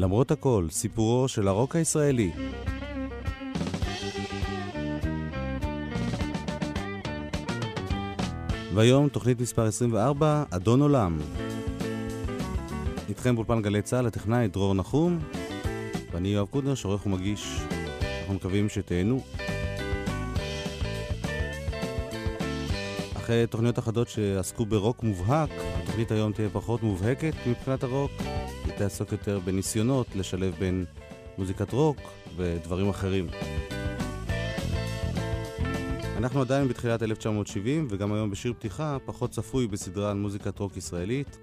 למרות הכל, סיפורו של הרוק הישראלי. והיום תוכנית מספר 24, אדון עולם. איתכם באולפן גלי צה"ל, הטכנאי דרור נחום, ואני יואב קודנר, שעורך ומגיש. אנחנו מקווים שתהנו. אחרי תוכניות אחדות שעסקו ברוק מובהק, התוכנית היום תהיה פחות מובהקת מבחינת הרוק. תעסוק יותר בניסיונות לשלב בין מוזיקת רוק ודברים אחרים. אנחנו עדיין בתחילת 1970, וגם היום בשיר פתיחה, פחות צפוי בסדרה על מוזיקת רוק ישראלית,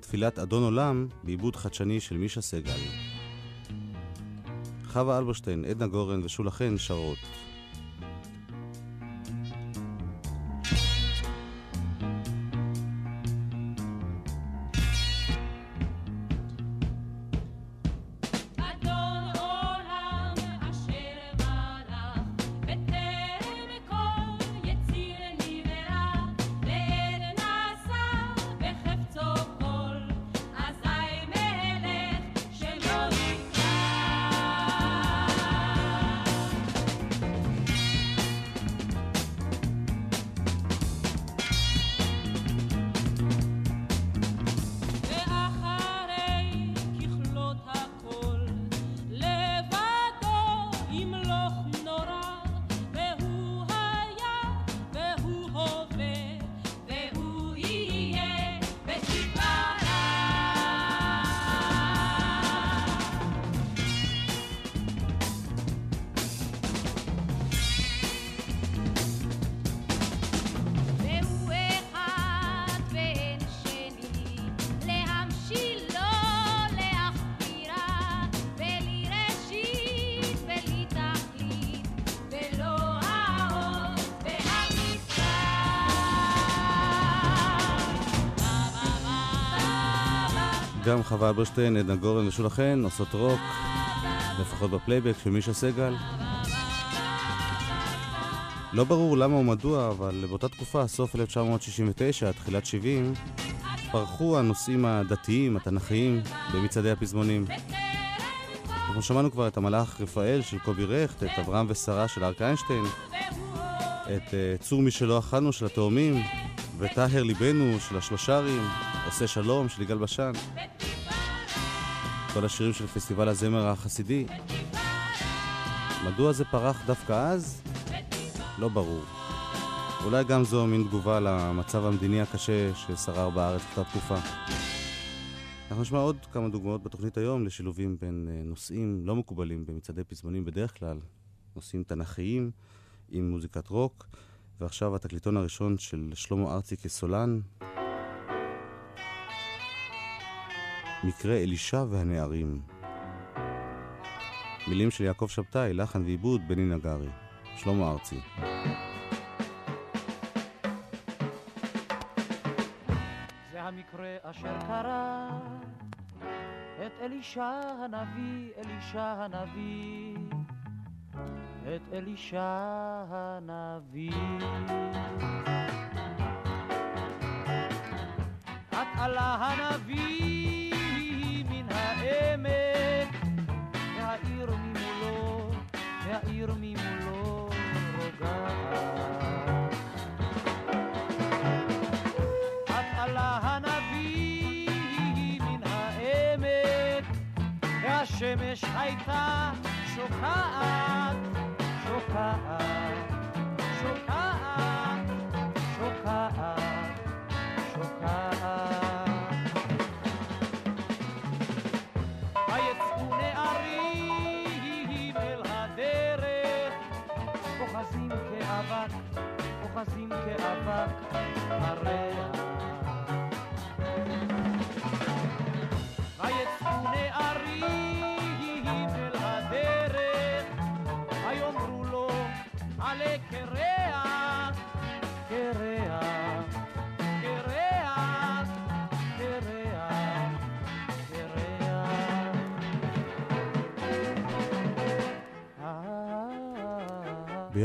תפילת אדון עולם, בעיבוד חדשני של מישה סגל. חווה אלברשטיין, עדנה גורן ושולה חן שרות. גם חווה אלברשטיין, עדנה גורן ושולה חן עושות רוק, לפחות בפלייבק של מישה סגל. לא ברור למה או מדוע, אבל באותה תקופה, סוף 1969, תחילת 70, פרחו הנושאים הדתיים, התנ"כיים, במצעדי הפזמונים. אנחנו שמענו כבר את המלאך רפאל של קובי רכט, את אברהם ושרה של אריק איינשטיין, את אה, צור משלא אכלנו של התאומים, וטהר ליבנו של השלושרים, עושה שלום של יגאל בשן. כל השירים של פסטיבל הזמר החסידי. מדוע זה פרח דווקא אז? לא ברור. אולי גם זו מין תגובה למצב המדיני הקשה ששרר בארץ באותה תקופה. אנחנו נשמע עוד כמה דוגמאות בתוכנית היום לשילובים בין אה, נושאים לא מקובלים במצעדי פזמונים בדרך כלל, נושאים תנכיים עם מוזיקת רוק, ועכשיו התקליטון הראשון של שלמה ארצי כסולן, מקרה אלישע והנערים. מילים של יעקב שבתאי, לחן ועיבוד בני נגרי. שלמה ארצי. זה המקרה אשר קרה את אלישע הנביא, אלישע הנביא, את אלישע הנביא. את עלה הנביא רוגעת. את עלה הנביא מן העמק, והשמש הייתה שוקעת, שוקעת, אוחזים כאבק הריח.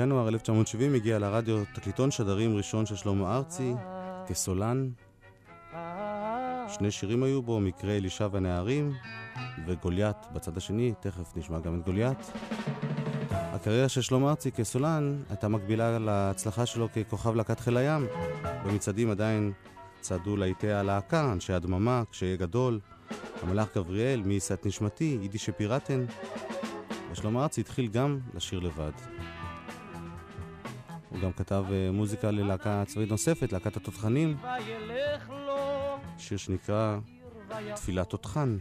בינואר 1970 הגיע לרדיו תקליטון שדרים ראשון של שלמה ארצי כסולן. שני שירים היו בו, מקרה אלישע והנערים וגוליית בצד השני, תכף נשמע גם את גוליית. הקריירה של שלמה ארצי כסולן הייתה מקבילה להצלחה שלו ככוכב להקת חיל הים. במצעדים עדיין צעדו להיטי הלהקה, אנשי הדממה, כשיהיה גדול, המלאך גבריאל, מי יישא את נשמתי, יידישי פיראטן. ושלמה ארצי התחיל גם לשיר לבד. הוא גם כתב אה, מוזיקה ללהקה צבאית נוספת, להקת התותחנים, שיר שנקרא תפילת תותחן.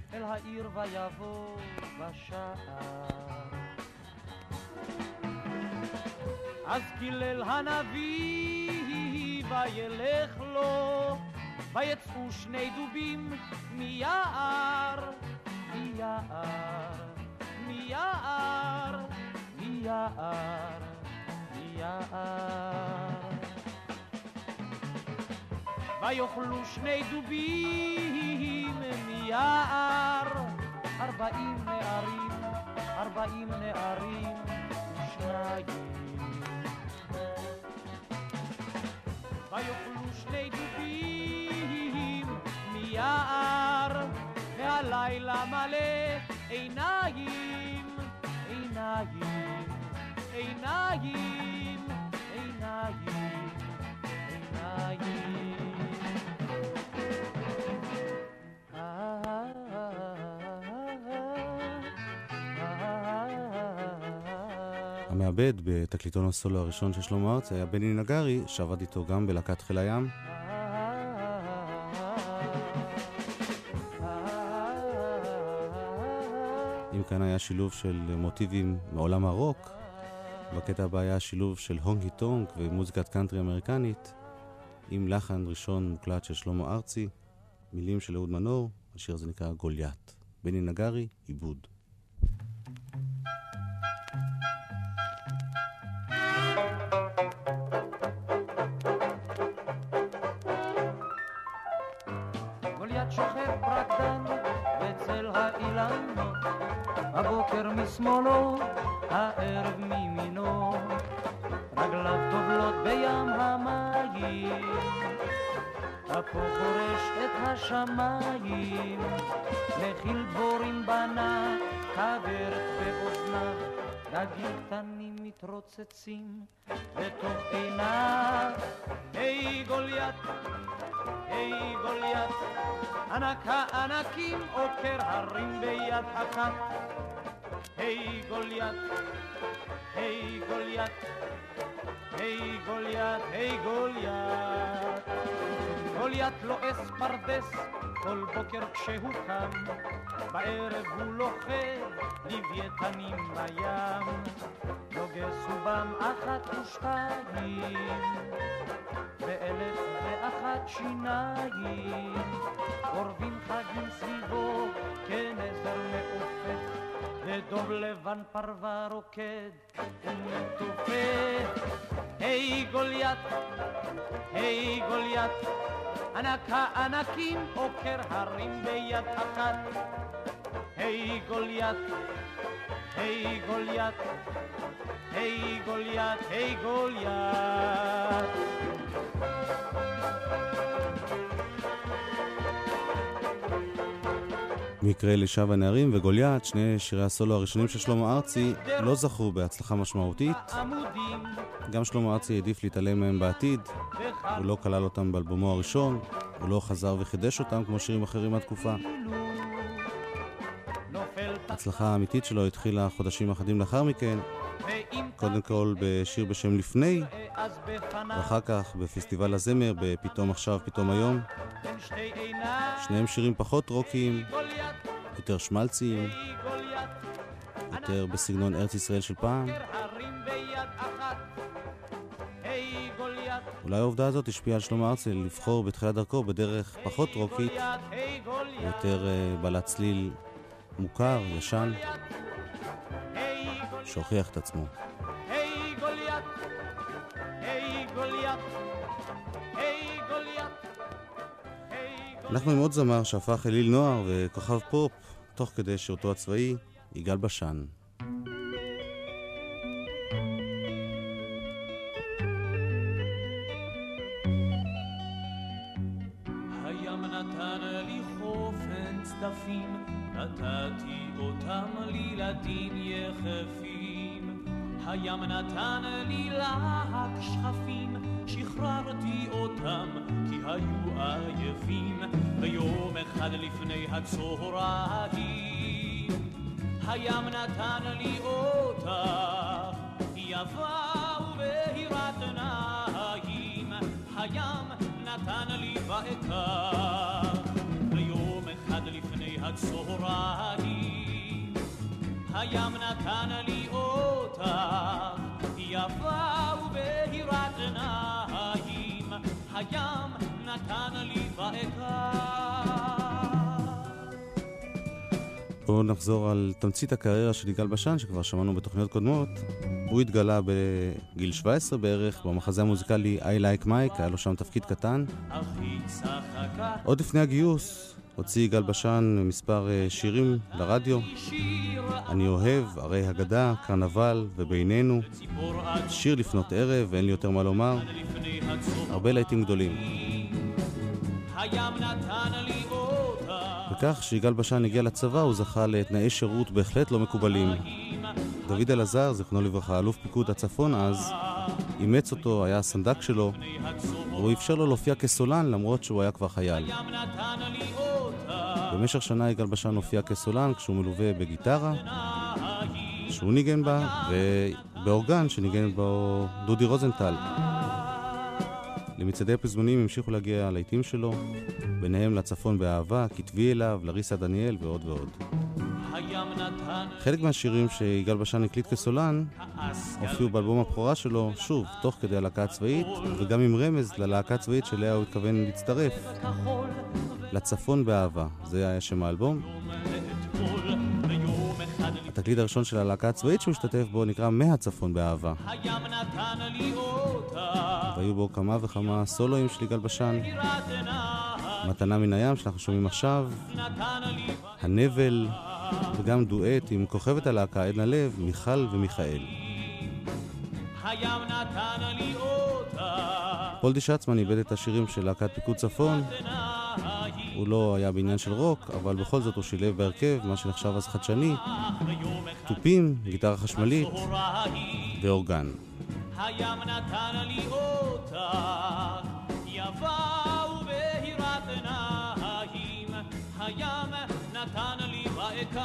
אז קילל הנביא וילך לו ויצאו שני דובים מיער, מיער, מיער, מיער, מיער. ויאכלו שני דובים מיער, ארבעים נערים, ארבעים נערים ושניים. ויאכלו שני דובים מיער, והלילה מלא עיניים, עיניים, עיניים, המעבד בתקליטון הסולו הראשון של שלמה ארצי היה בני נגרי, שעבד איתו גם בלהקת חיל הים. אם כאן היה שילוב של מוטיבים מעולם הרוק, בקטע הבא היה שילוב של honky tonk ומוזיקת קאנטרי אמריקנית, עם לחן ראשון מוקלט של שלמה ארצי, מילים של אהוד מנור, השיר הזה נקרא גוליית. בני נגרי, עיבוד. הבוקר משמאלו, הערב מימינו, רגליו טובלות בים המים, אפו חורש את השמיים, מכיל דבורים בנה, כוורת באוזניו, דגים קטנים מתרוצצים בתוך עיניו. היי גוליית, היי גוליית, ענק הענקים עוקר הרים ביד אחת. היי גוליית, היי גוליית, היי גוליית, היי גוליית. גוליית לועס פרדס כל בוקר כשהוא קם, בערב הוא לוחם לוויתנים בים. נוגס ובם אחת ושתיים, באלף ואחת שיניים, אורבים חגים סביבו כנזר מעופף. ודוב לבן פרווה רוקד ומתופה. היי גוליית, היי גוליית, ענק הענקים עוקר הרים ביד אחת. היי גוליית, היי גוליית, היי גוליית, היי גוליית. מקרה אלישע והנערים וגוליית, שני שירי הסולו הראשונים של שלמה ארצי, לא זכו בהצלחה משמעותית. גם שלמה ארצי העדיף להתעלם מהם בעתיד, הוא לא כלל אותם באלבומו הראשון, הוא לא חזר וחידש אותם כמו שירים אחרים מהתקופה. ההצלחה האמיתית שלו התחילה חודשים אחדים לאחר מכן, קודם כל בשיר בשם לפני, ואחר כך בפסטיבל הזמר, בפתאום עכשיו, פתאום היום. שניהם שירים פחות רוקיים, יותר שמלציים, יותר בסגנון ארץ ישראל של פעם. אולי העובדה הזאת השפיעה על שלמה ארצי לבחור בתחילת דרכו בדרך פחות רוקית, יותר uh, בעלת צליל מוכר, ישן, שהוכיח את עצמו. אנחנו עם עוד זמר שהפך אליל נוער וכוכב פופ, תוך כדי שירותו הצבאי, יגאל בשן. הצהריים. הים נתן לי אותך, יפה ובהירת עיניים, הים נתן לי ואקח, ויום אחד לפני הצהריים, הים נתן לי אותך, יפה ובהירת עיניים, הים נתן לי ואקח. בואו נחזור על תמצית הקריירה של יגאל בשן, שכבר שמענו בתוכניות קודמות. הוא התגלה בגיל 17 בערך, במחזה המוזיקלי I Like Mike, היה לו שם תפקיד קטן. עוד לפני הגיוס הוציא יגאל בשן מספר אה, שירים לרדיו. אני אוהב, ערי הגדה, קרנבל ובינינו. שיר לפנות ערב, ואין לי יותר מה לומר. הרבה להיטים גדולים. הים נתן בכך שיגאל בשן הגיע לצבא הוא זכה לתנאי שירות בהחלט לא מקובלים. דוד אלעזר, זיכרונו לברכה, אלוף פיקוד הצפון אז, אימץ אותו, היה הסנדק שלו, והוא אפשר לו להופיע כסולן למרות שהוא היה כבר חייל. במשך שנה יגאל בשן הופיע כסולן כשהוא מלווה בגיטרה, שהוא ניגן בה, ובאורגן שניגן בו דודי רוזנטל. למצעדי הפזמונים המשיכו להגיע הלהיטים שלו, ביניהם לצפון באהבה, כתבי אליו, לריסה דניאל ועוד ועוד. חלק מהשירים שיגאל בשן הקליט כסולן הופיעו באלבום הבכורה שלו, שוב, תוך כדי הלהקה הצבאית, וגם עם רמז ללהקה הצבאית שאליה הוא התכוון להצטרף. לצפון באהבה, זה היה שם האלבום. התקליט הראשון של הלהקה הצבאית שהוא השתתף בו נקרא מהצפון באהבה. והיו בו כמה וכמה סולואים של יגאל בשן. מתנה מן הים שאנחנו שומעים עכשיו, הנבל, וגם דואט עם כוכבת הלהקה עדנה לב, מיכל ומיכאל. פולדי שצמן איבד את השירים של להקת פיקוד צפון. הוא לא היה בעניין של רוק, אבל בכל זאת הוא שילב בהרכב מה שנחשב אז חדשני, תופים, גיטרה חשמלית ואורגן. הים נתן לי אותך, יפה ובהירת עיניים, הים נתן לי ואקח,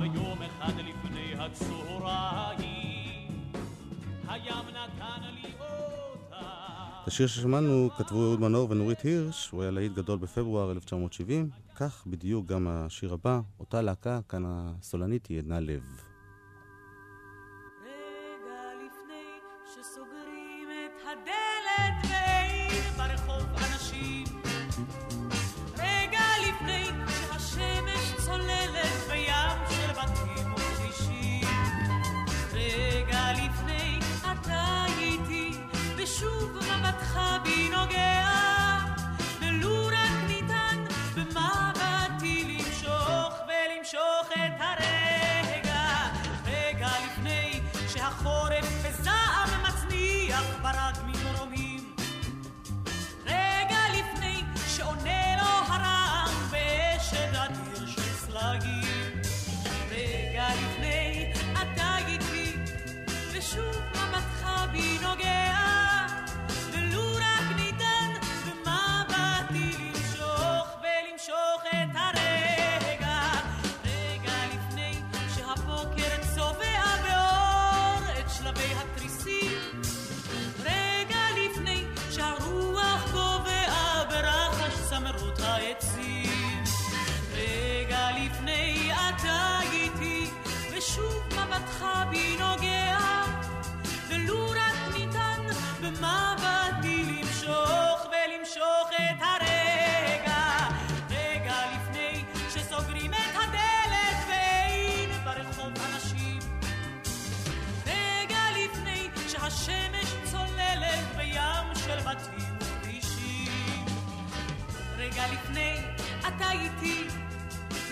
ויום אחד לפני הצהריים, הים נתן לי אותך. השיר ששמענו כתבו אהוד מנור ונורית הירש, הוא היה להיט גדול בפברואר 1970, כך בדיוק גם השיר הבא, אותה להקה, כאן הסולנית היא עדנה לב.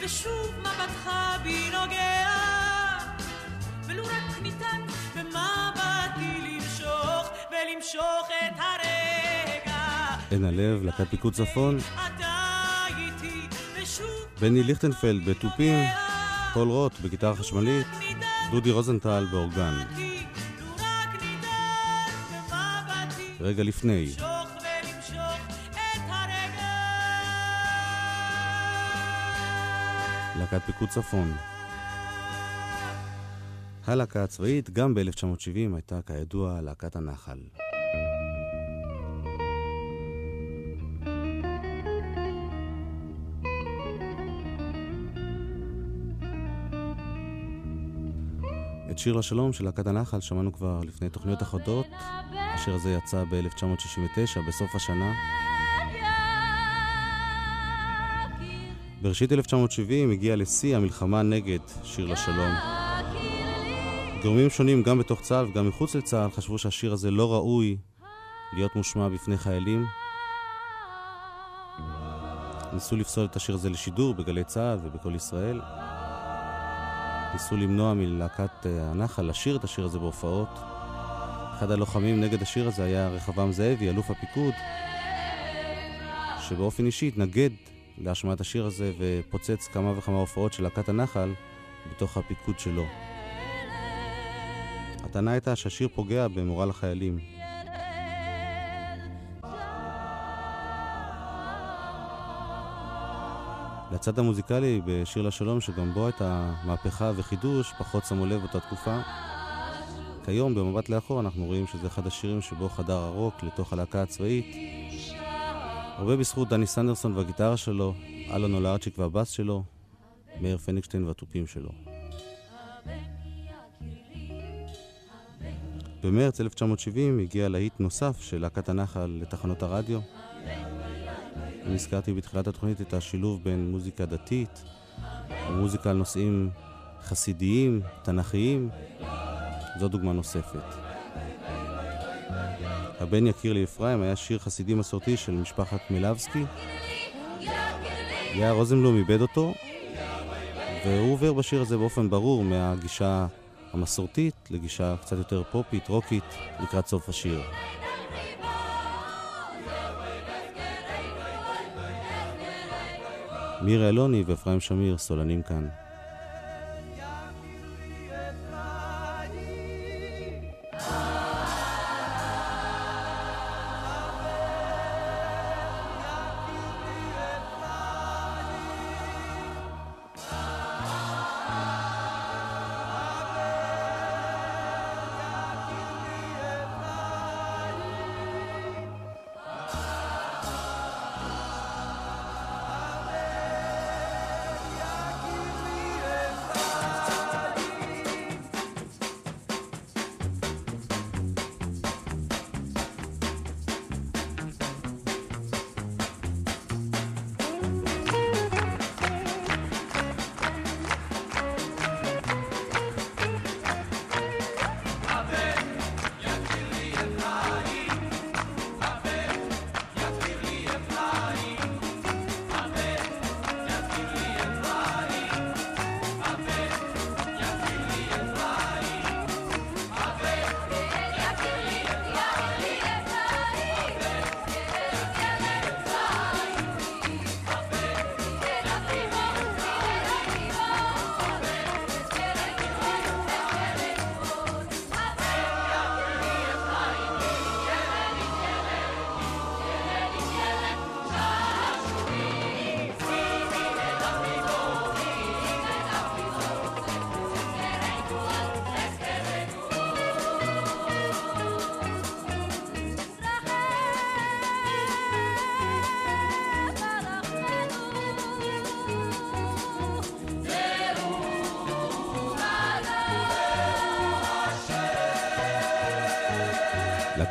ושוב מבטך בי נוגע, ולו רק ניתן במבטי למשוך, ולמשוך את הרגע. עין הלב, להקת פיקוד צפון. בני ליכטנפלד בתופים, פול רוט בגיטרה חשמלית, דודי רוזנטל באורגן. רגע לפני. להקת פיקוד צפון. הלהקה הצבאית גם ב-1970 הייתה כידוע להקת הנחל. את שיר לשלום של להקת הנחל שמענו כבר לפני תוכניות אחדות. השיר הזה יצא ב-1969, בסוף השנה. בראשית 1970 הגיע לשיא המלחמה נגד שיר לשלום. גורמים שונים, גם בתוך צה"ל וגם מחוץ לצה"ל, חשבו שהשיר הזה לא ראוי להיות מושמע בפני חיילים. ניסו לפסול את השיר הזה לשידור בגלי צה"ל ובקול ישראל. ניסו למנוע מלהקת אה, הנחל לשיר את השיר הזה בהופעות. אחד הלוחמים נגד השיר הזה היה רחבעם זאבי, אלוף הפיקוד, שבאופן אישי התנגד להשמעת השיר הזה ופוצץ כמה וכמה הופעות של להקת הנחל בתוך הפיקוד שלו. הטענה הייתה שהשיר פוגע במורל החיילים. לצד המוזיקלי בשיר לשלום, שגם בו הייתה מהפכה וחידוש, פחות שמו לב באותה תקופה. כיום, במבט לאחור, אנחנו רואים שזה אחד השירים שבו חדר הרוק לתוך הלהקה הצבאית. הרבה בזכות דני סנדרסון והגיטרה שלו, אלון אולארצ'יק והבאס שלו, מאיר פניגשטיין והתופים שלו. במרץ 1970 הגיע להיט נוסף של להקת הנחל לתחנות הרדיו. אני הזכרתי בתחילת התוכנית את השילוב בין מוזיקה דתית, ומוזיקה על נושאים חסידיים, תנכיים. זו דוגמה נוספת. הבן יקיר לי אפרים היה שיר חסידי מסורתי של משפחת מלבסקי. לאה רוזנבלום איבד אותו, והוא עובר בשיר הזה באופן ברור מהגישה המסורתית לגישה קצת יותר פופית, רוקית, לקראת סוף השיר. מירה אלוני ואפרים שמיר סולנים כאן.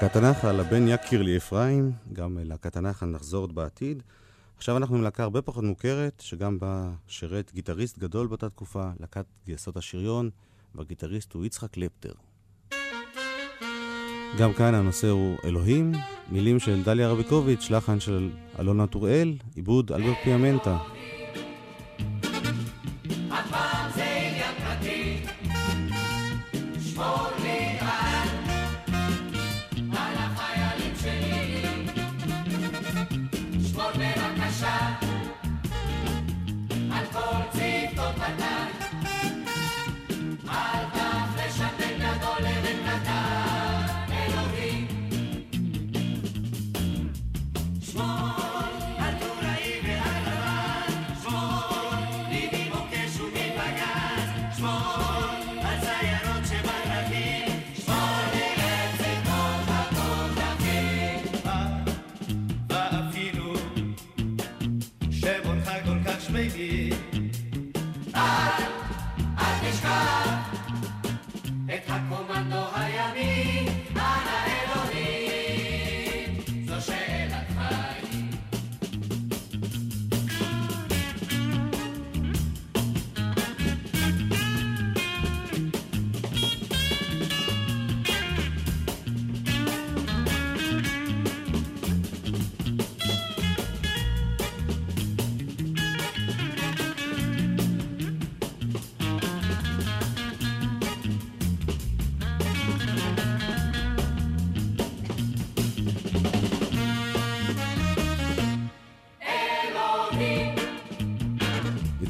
להקת הנחל, הבן יקיר לי אפרים, גם להקת הנחל נחזור עוד בעתיד. עכשיו אנחנו עם להקה הרבה פחות מוכרת, שגם בה שירת גיטריסט גדול באותה תקופה, להקת גייסות השריון, והגיטריסט הוא יצחק קלפטר. גם כאן הנושא הוא אלוהים, מילים של דליה רביקוביץ', לחן של אלונה טוראל, עיבוד אלבר פיאמנטה.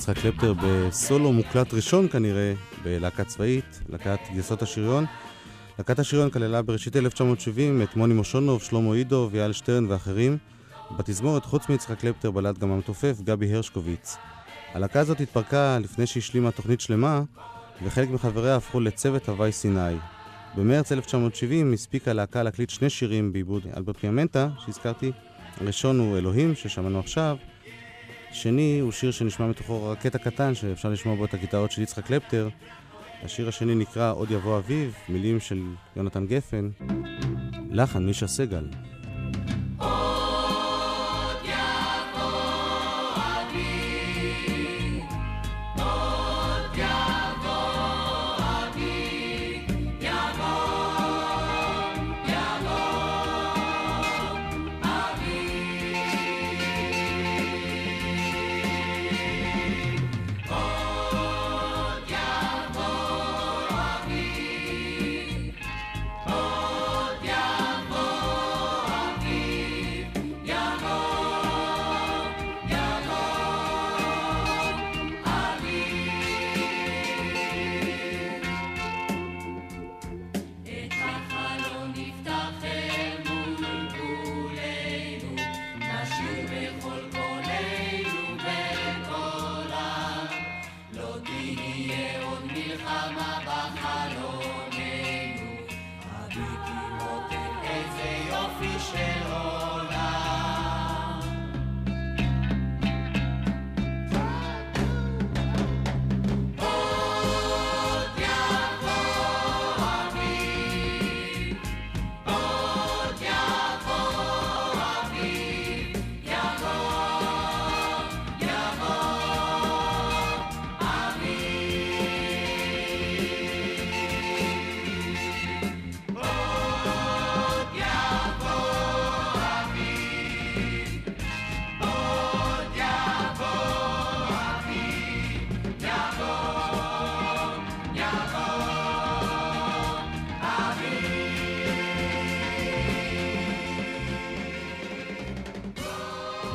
יצחק קלפטר בסולו מוקלט ראשון כנראה בלהקה צבאית, להקת גייסות השריון. להקת השריון כללה בראשית 1970 את מוני מושונוב, שלמה אידו ויאל שטרן ואחרים. בתזמורת, חוץ מיצחק קלפטר, בלט גם המתופף גבי הרשקוביץ. הלהקה הזאת התפרקה לפני שהשלימה תוכנית שלמה, וחלק מחבריה הפכו לצוות הוואי סיני. במרץ 1970 הספיקה הלהקה להקליט שני שירים בעיבוד אלברט פיאמנטה, שהזכרתי. הראשון הוא אלוהים, ששמענו עכשיו, שני הוא שיר שנשמע מתוכו רקט הקטן, שאפשר לשמוע בו את הגיטרות של יצחק קלפטר. השיר השני נקרא עוד יבוא אביב, מילים של יונתן גפן, לחן מישה סגל.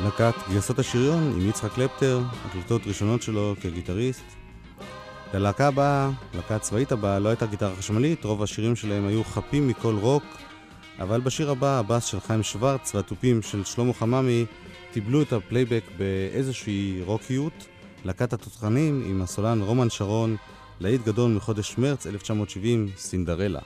להקת גייסות השריון עם יצחק קלפטר, הקלטות ראשונות שלו כגיטריסט. ללהקה הבאה, להקה הצבאית הבאה, לא הייתה גיטרה חשמלית, רוב השירים שלהם היו חפים מכל רוק, אבל בשיר הבא, הבאס של חיים שוורץ והתופים של שלמה חממי קיבלו את הפלייבק באיזושהי רוקיות. להקת התותחנים עם הסולן רומן שרון, להיט גדול מחודש מרץ 1970, סינדרלה.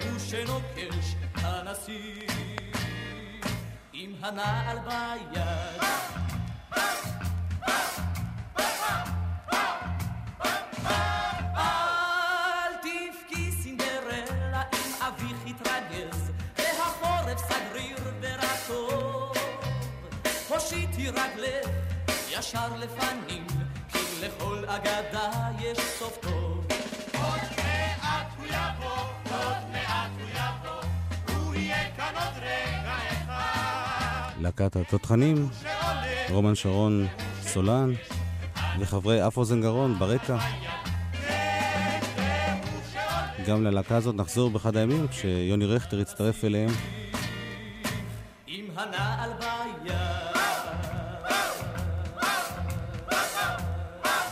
ידעו שנוקש הנשיא עם הנעל ביד. אל תבכי סינדרלה אם אביך יתרגז והחורף סגריר ורטוב. הושיטי רגלך ישר לפנים כי לכל אגדה יש סוף טוב. עוד מעט הוא יבוא להקת התותחנים, רומן שרון סולן וחברי אף אוזן גרון ברקע. גם ללהקה הזאת נחזור באחד הימים כשיוני רכטר יצטרף אליהם.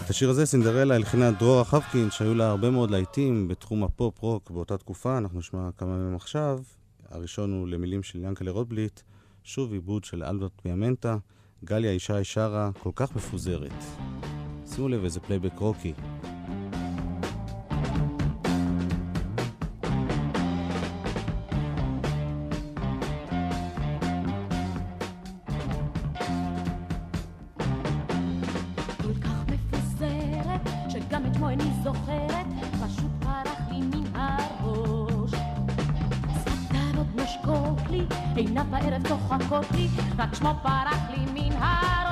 את השיר הזה סינדרלה הלחינה דרורה חבקין, שהיו לה הרבה מאוד להיטים בתחום הפופ-רוק באותה תקופה, אנחנו נשמע כמה מהם עכשיו. הראשון הוא למילים של ינקלה רוטבליט, שוב עיבוד של אלברט פיאמנטה, גליה ישי שרה, כל כך מפוזרת. שימו לב איזה פלייבק רוקי. צוחקות לי, רק שמו פרח לי מן הראש.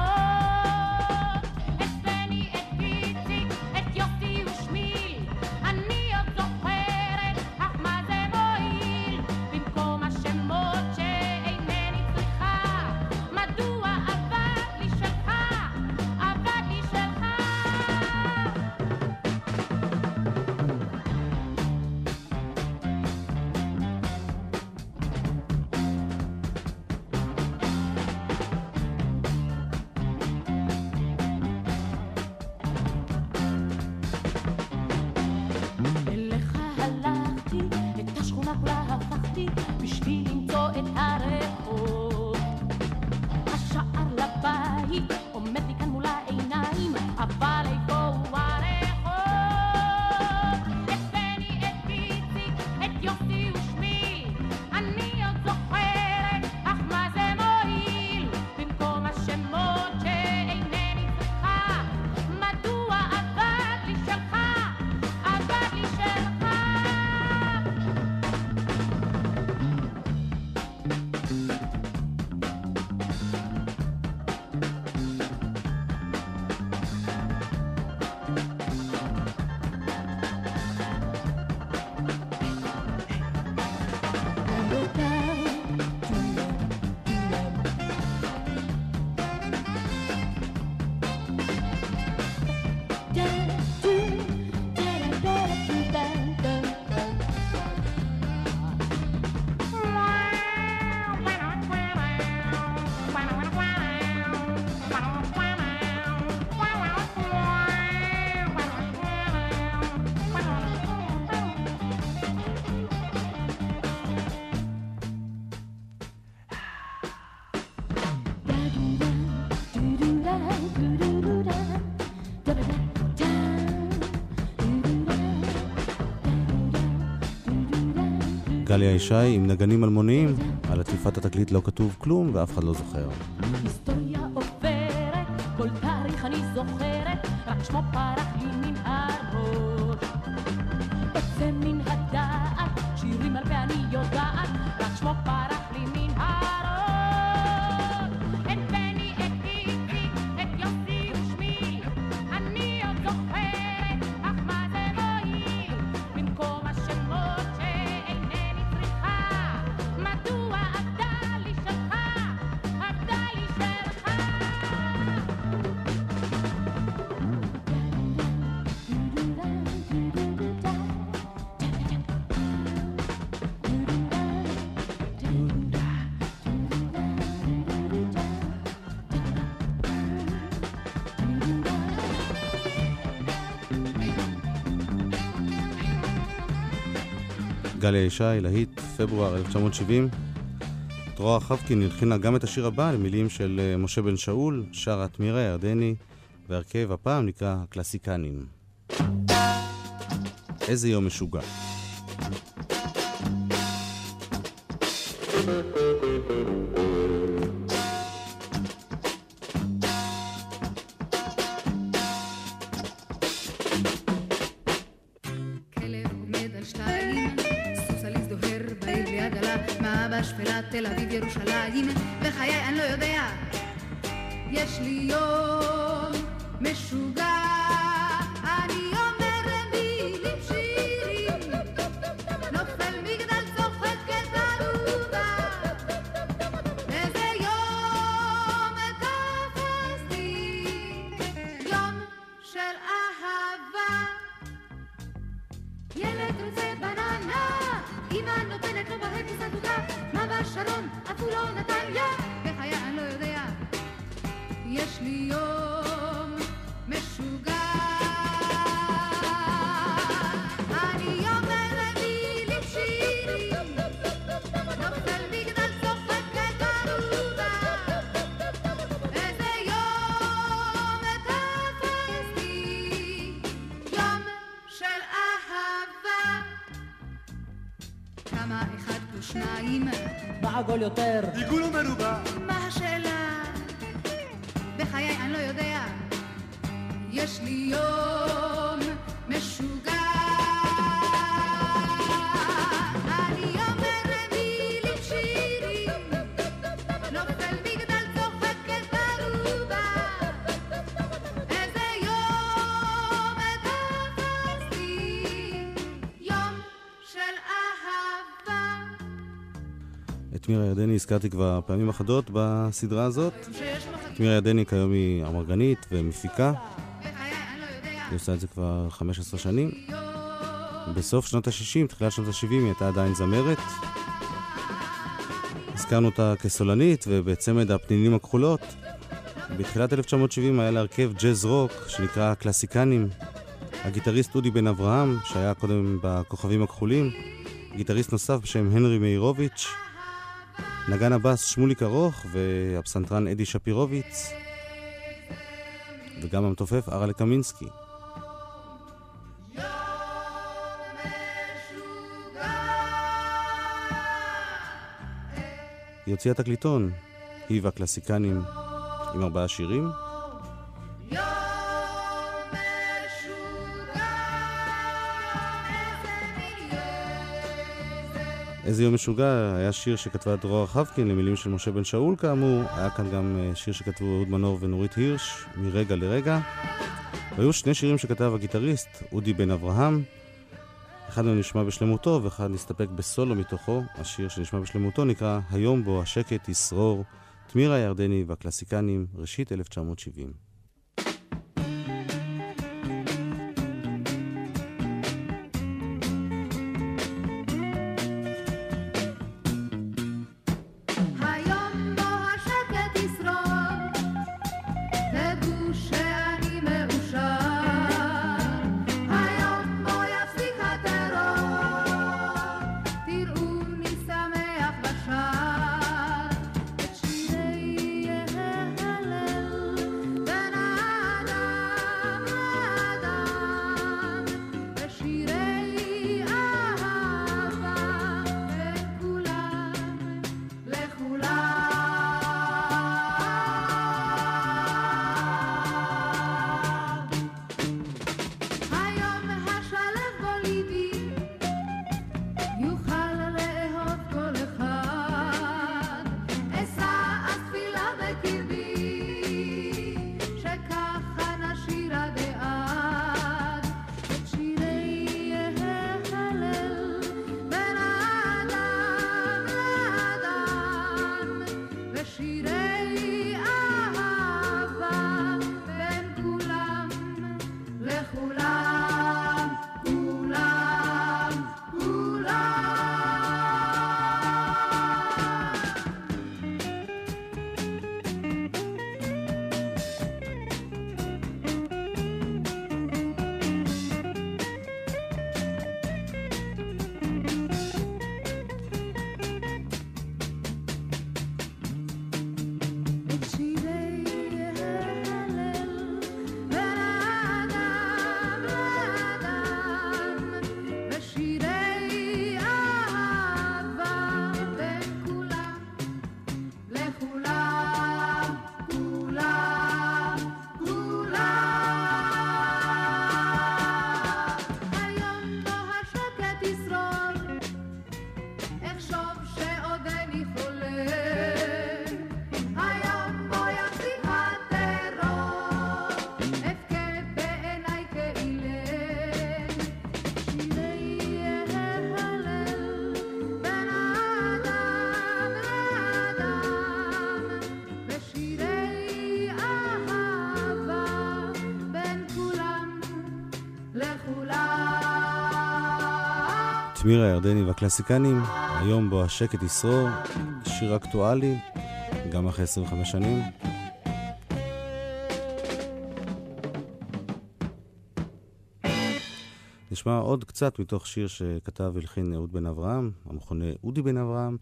גליה ישי עם נגנים אלמוניים, על עטיפת התקליט לא כתוב כלום ואף אחד לא זוכר. גליה ישי, להיט, פברואר 1970. דרורה חבקין הלחינה גם את השיר הבא למילים של אה, משה בן שאול, שרה תמירה ירדני, והרכב הפעם נקרא הקלאסיקנים. איזה יום משוגע. משוגע, מה עגול יותר? מירה ירדני הזכרתי כבר פעמים אחדות בסדרה הזאת. מירה ירדני כיום היא אמרגנית ומפיקה, היא עושה את זה כבר 15 שנים. בסוף שנות ה-60, תחילת שנות ה-70, היא הייתה עדיין זמרת. הזכרנו אותה כסולנית ובצמד הפנינים הכחולות. בתחילת 1970 היה לה הרכב ג'אז רוק שנקרא הקלאסיקנים. הגיטריסט אודי בן אברהם, שהיה קודם בכוכבים הכחולים, גיטריסט נוסף בשם הנרי מאירוביץ', נגן הבאס שמוליק ארוך והפסנתרן אדי שפירוביץ, וגם המתופף ארלה קמינסקי. היא הוציאה תקליטון, היא והקלאסיקנים, עם ארבעה שירים. איזה יום משוגע, היה שיר שכתבה דרור חבקין למילים של משה בן שאול כאמור, היה כאן גם אה, שיר שכתבו אהוד מנור ונורית הירש, מרגע לרגע. והיו שני שירים שכתב הגיטריסט, אודי בן אברהם. אחד מהם נשמע בשלמותו ואחד נסתפק בסולו מתוכו. השיר שנשמע בשלמותו נקרא "היום בו השקט ישרור", תמירה ירדני והקלאסיקנים, ראשית 1970. תמירה הירדני והקלאסיקנים, היום בו השקט ישרור, שיר אקטואלי, גם אחרי 25 שנים. נשמע עוד קצת מתוך שיר שכתב והלחין אהוד בן אברהם, המכונה אודי בן אברהם,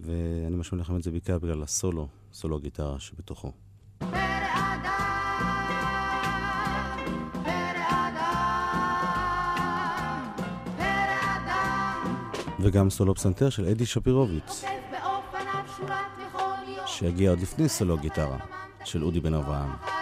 ואני משמיע לכם את זה בעיקר בגלל הסולו, סולו הגיטרה שבתוכו. וגם סולו פסנתר של אדי שפירוביץ, שיגיע עוד לפני סולו גיטרה של אודי בן אברהם.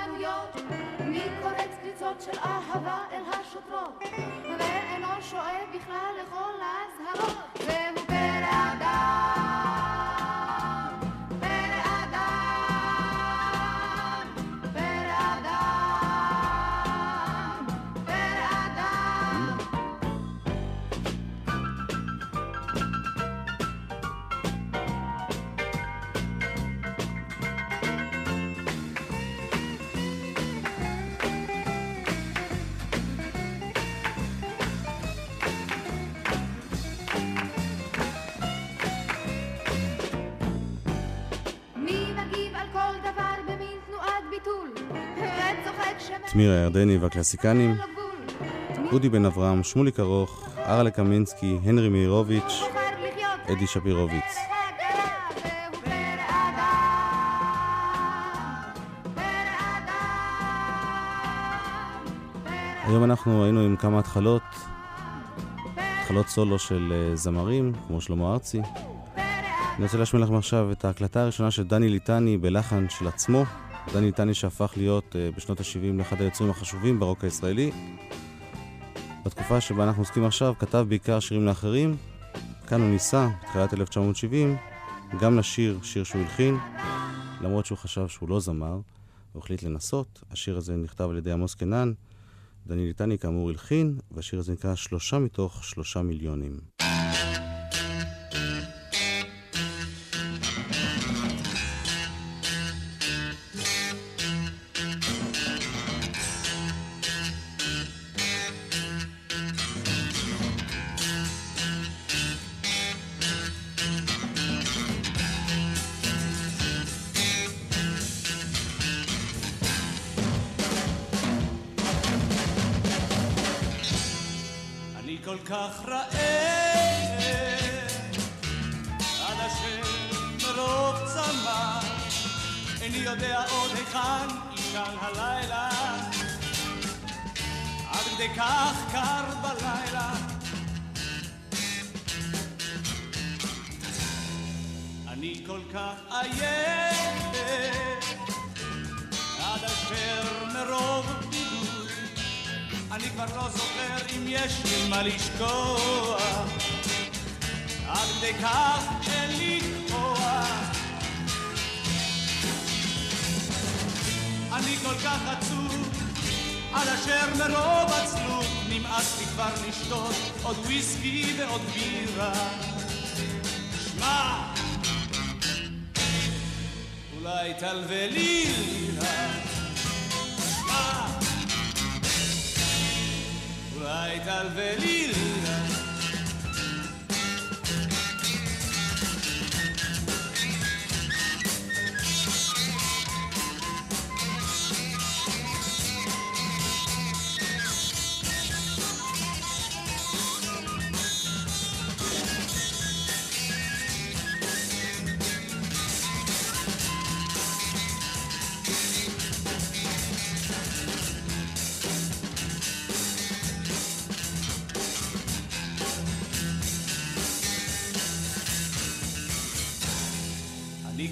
תמיר הירדני והקלאסיקנים, אודי בן אברהם, שמוליק ארוך, ארלה קמינסקי, הנרי מאירוביץ', אדי שפירוביץ. היום אנחנו היינו עם כמה התחלות, התחלות סולו של אה, זמרים, כמו שלמה ארצי. אני רוצה להשמיע לכם עכשיו את ההקלטה הראשונה של דני ליטני בלחן של עצמו. דני ליטני שהפך להיות uh, בשנות ה-70 לאחד היוצרים החשובים ברוק הישראלי. בתקופה שבה אנחנו עוסקים עכשיו, כתב בעיקר שירים לאחרים. כאן הוא ניסה, בתחילת 1970, גם לשיר שיר שהוא הלחין, למרות שהוא חשב שהוא לא זמר, הוא החליט לנסות. השיר הזה נכתב על ידי עמוס קנן. דני ליטני כאמור הלחין, והשיר הזה נקרא שלושה מתוך שלושה מיליונים.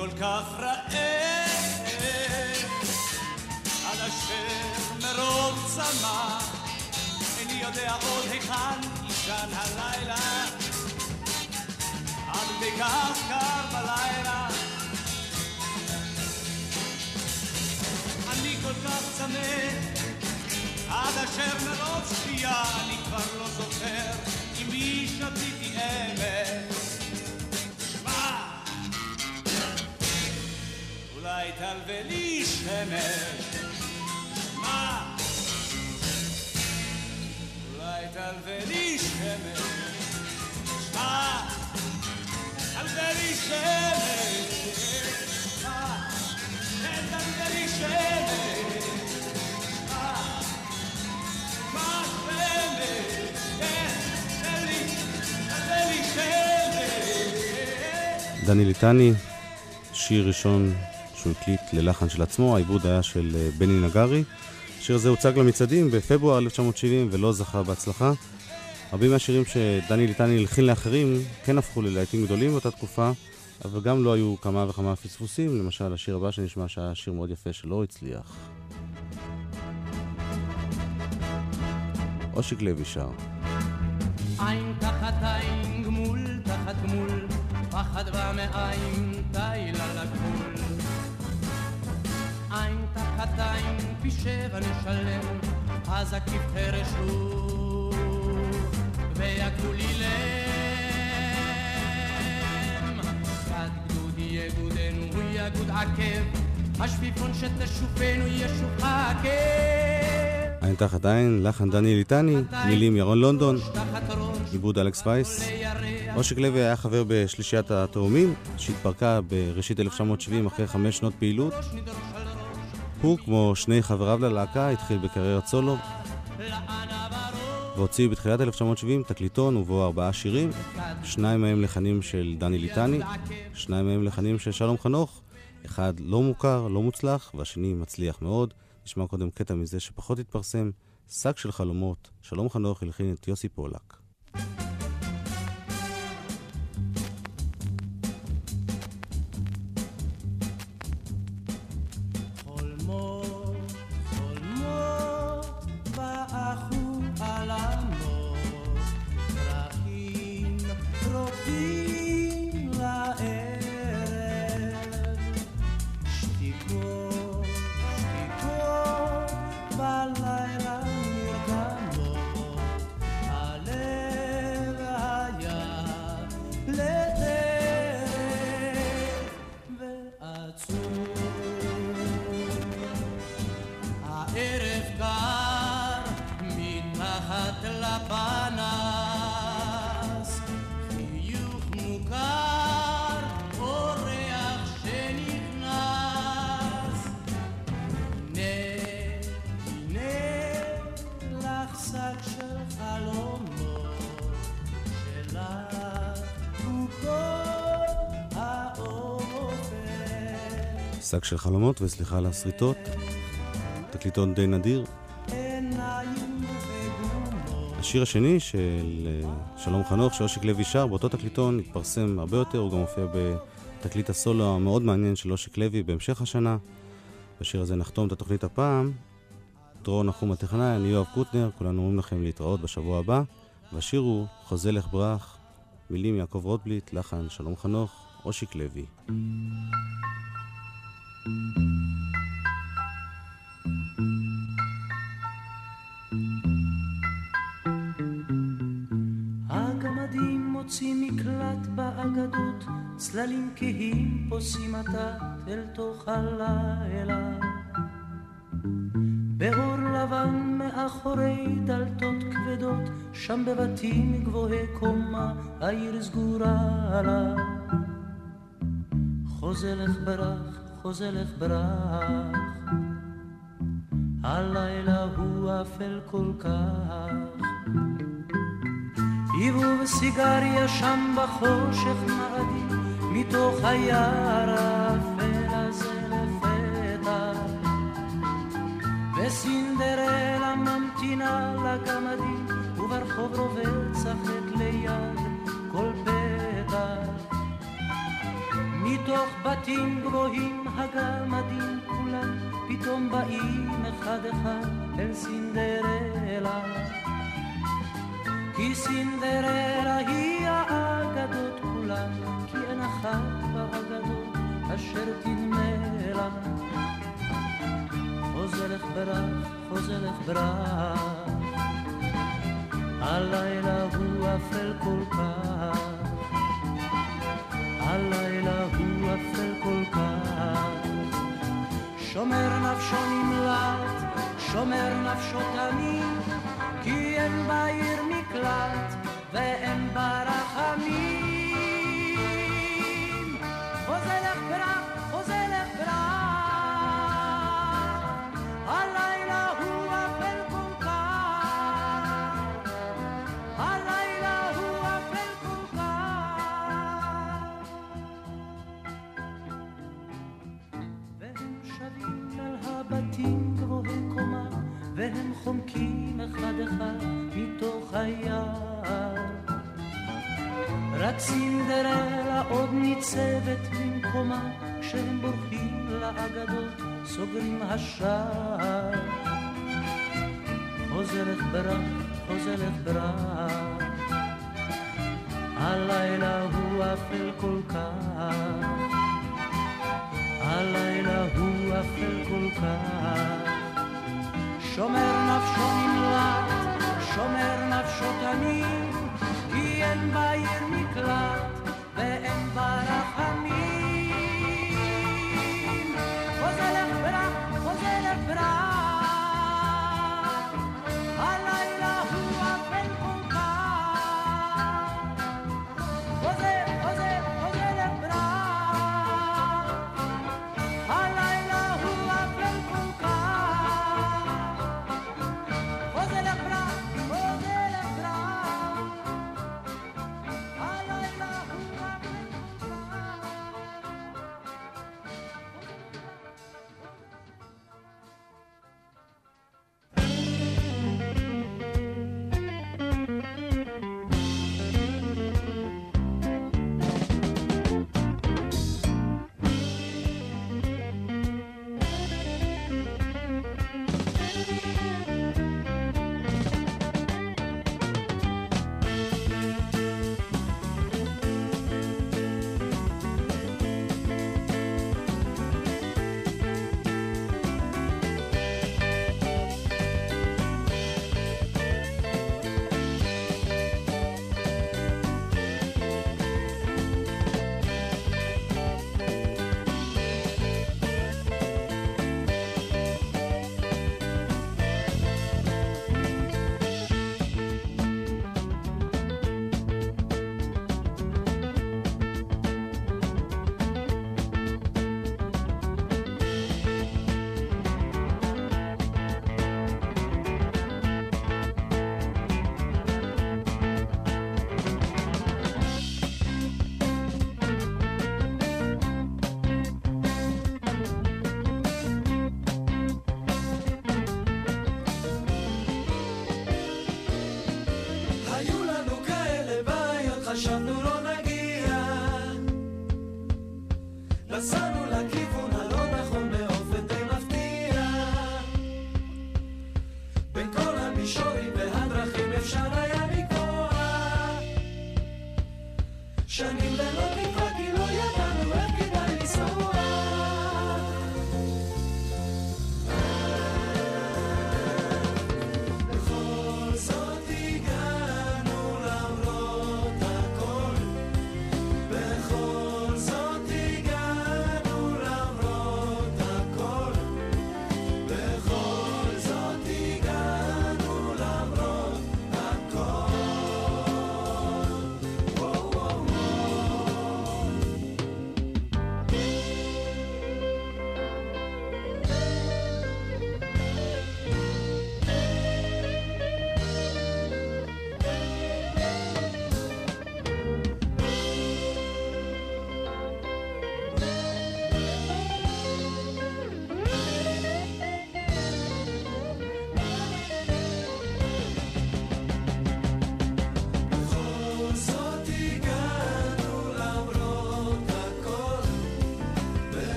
כל כך רעב, עד אשר מרוב צמא, איני יודע עוד היכן יישן הלילה, עד כדי כך קר בלילה. אני כל כך צמא, עד אשר מרוב שתייה אני כבר לא זוכר אולי תלווה שמש. מה? אולי תלווה שמש. דני ליטני, שיר ראשון שהוא הקליט ללחן של עצמו, העיבוד היה של אה, בני נגרי. השיר הזה הוצג למצעדים בפברואר 1970 ולא זכה בהצלחה. רבים מהשירים שדני ליטני הלחין לאחרים כן הפכו ללהיטים גדולים באותה תקופה, אבל גם לא היו כמה וכמה פספוסים, למשל השיר הבא שנשמע שהיה שיר מאוד יפה שלא הצליח. אושיק לוי שר. עין תחת עין, גמול תחת גמול, פחד מעין, די לה עין, פי שבע נשלם, אז הכבדי רשות, ויקדו לי לם. כד גדודי יגודנו, יגוד עקב, השפיפון שתשופנו ישוף עקב. עין תחת עין, לחן דני ליטני, מילים ירון לונדון, עיבוד אלכס וייס. אושיק לוי היה חבר בשלישיית התאומים, שהתפרקה בראשית 1970 אחרי חמש שנות פעילות. הוא, כמו שני חבריו ללהקה, התחיל בקריירת סולו, והוציא בתחילת 1970 תקליטון ובו ארבעה שירים, שניים מהם לחנים של דני ליטני, שניים מהם לחנים של שלום חנוך, אחד לא מוכר, לא מוצלח, והשני מצליח מאוד. נשמע קודם קטע מזה שפחות התפרסם, שק של חלומות, שלום חנוך הלחין את יוסי פולק. חולמות, שק של חלומות, וסליחה על הסריטות, תקליטון די נדיר. השיר השני של אה, שלום חנוך, שאושיק לוי שר, באותו תקליטון התפרסם הרבה יותר, הוא גם מופיע בתקליט הסולו המאוד מעניין של אושיק לוי בהמשך השנה. בשיר הזה נחתום את התוכנית הפעם. דרור נחום הטכנאי, אני יואב קוטנר, כולנו אומרים לכם להתראות בשבוע הבא. והשיר הוא חוזה לך ברח, מילים יעקב רוטבליט, לחן שלום חנוך, אושיק לוי. הגמדים מוצאים מקלט באגדות, צללים כהים פוסעים עתת אל תוך הלילה. באור לבן מאחורי דלתות כבדות, שם בבתים גבוהי קומה, העיר סגורה לה. חוזה לך ברח, חוזה לך ברח, הלילה הוא אפל כל כך. עיבוב סיגריה שם בחושך מאדים, מתוך היער האפל הזה לפתע. וסינדרלה ממתינה לגמדים, וברחוב רובץ החטא ליד בתים גבוהים הגמדים כולם, פתאום באים אחד אחד אל סינדרלה. כי סינדרלה היא האגדות כולן, כי אין אחת באגדות אשר תדמה לה. חוזה לך ברח, חוזה לך ברח, הלילה הוא אפל כל כך, אפל כל כך. שומר נפשו נמלט, שומר נפשו תמיד, כי אין בעיר מקלט ואין בה רחמים. חומקים אחד אחד מתוך היער. רק סינדרלה עוד ניצבת במקומה, כשהם בורחים לאגדות, סוגרים השער. חוזרת ברק, חוזרת ברק, הלילה הוא אפל כל כך, הלילה הוא אפל כל כך. שומר נפשו נמלט, שומר נפשו תמים, כי אין בעיר מקלט ואין בה רחמים.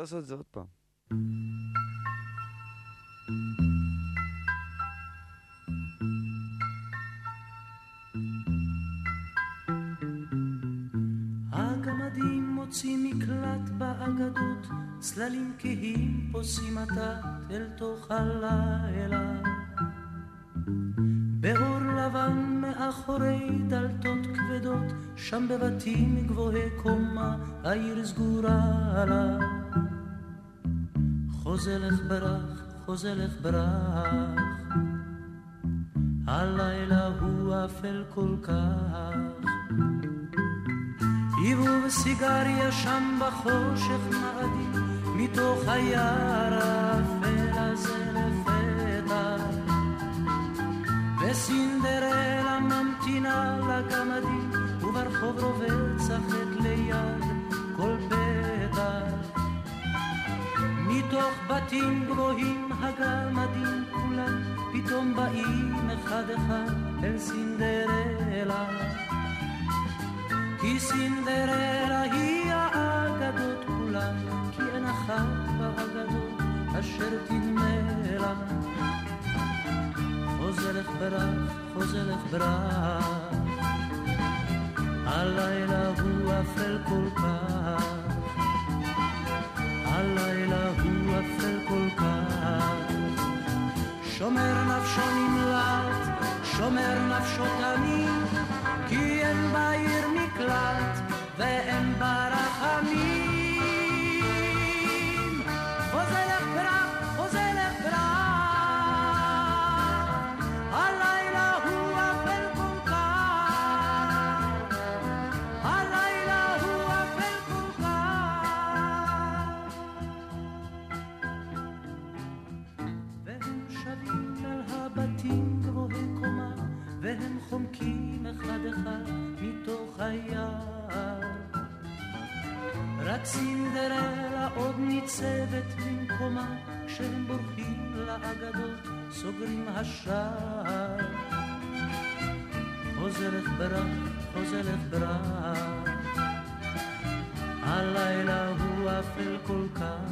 רוצה לעשות את זה עוד פעם. הגמדים מוצאים מקלט באגדות, צללים כהים פוסעים עתת אל תוך הלילה. באור לבן מאחורי דלתות כבדות, שם בבתים גבוהי קומה, העיר סגורה לה. חוזלך ברח, חוזלך ברח, הלילה הוא אפל כל כך. היוו בסיגריה שם בחושך מאדים, מתוך היער האפל הזה לפתע. וסינדרלה ממתינה לגמדים, וברחוב רובץ החטא ליד כל פתח. מתוך בתים גבוהים הגמדים כולם, פתאום באים אחד אחד אל סינדרלה. כי סינדרלה היא האגדות כולם, כי אין אחת באגדות אשר תדמה לה. חוזלך ברח, חוזלך ברח, הלילה הוא אפל כל כך, הלילה הוא אפל כל כך. שומר נפשו נמלט, שומר נפשו תמיד, השער. חוזלך ברח, חוזלך ברח, הלילה הוא אפל כל כך.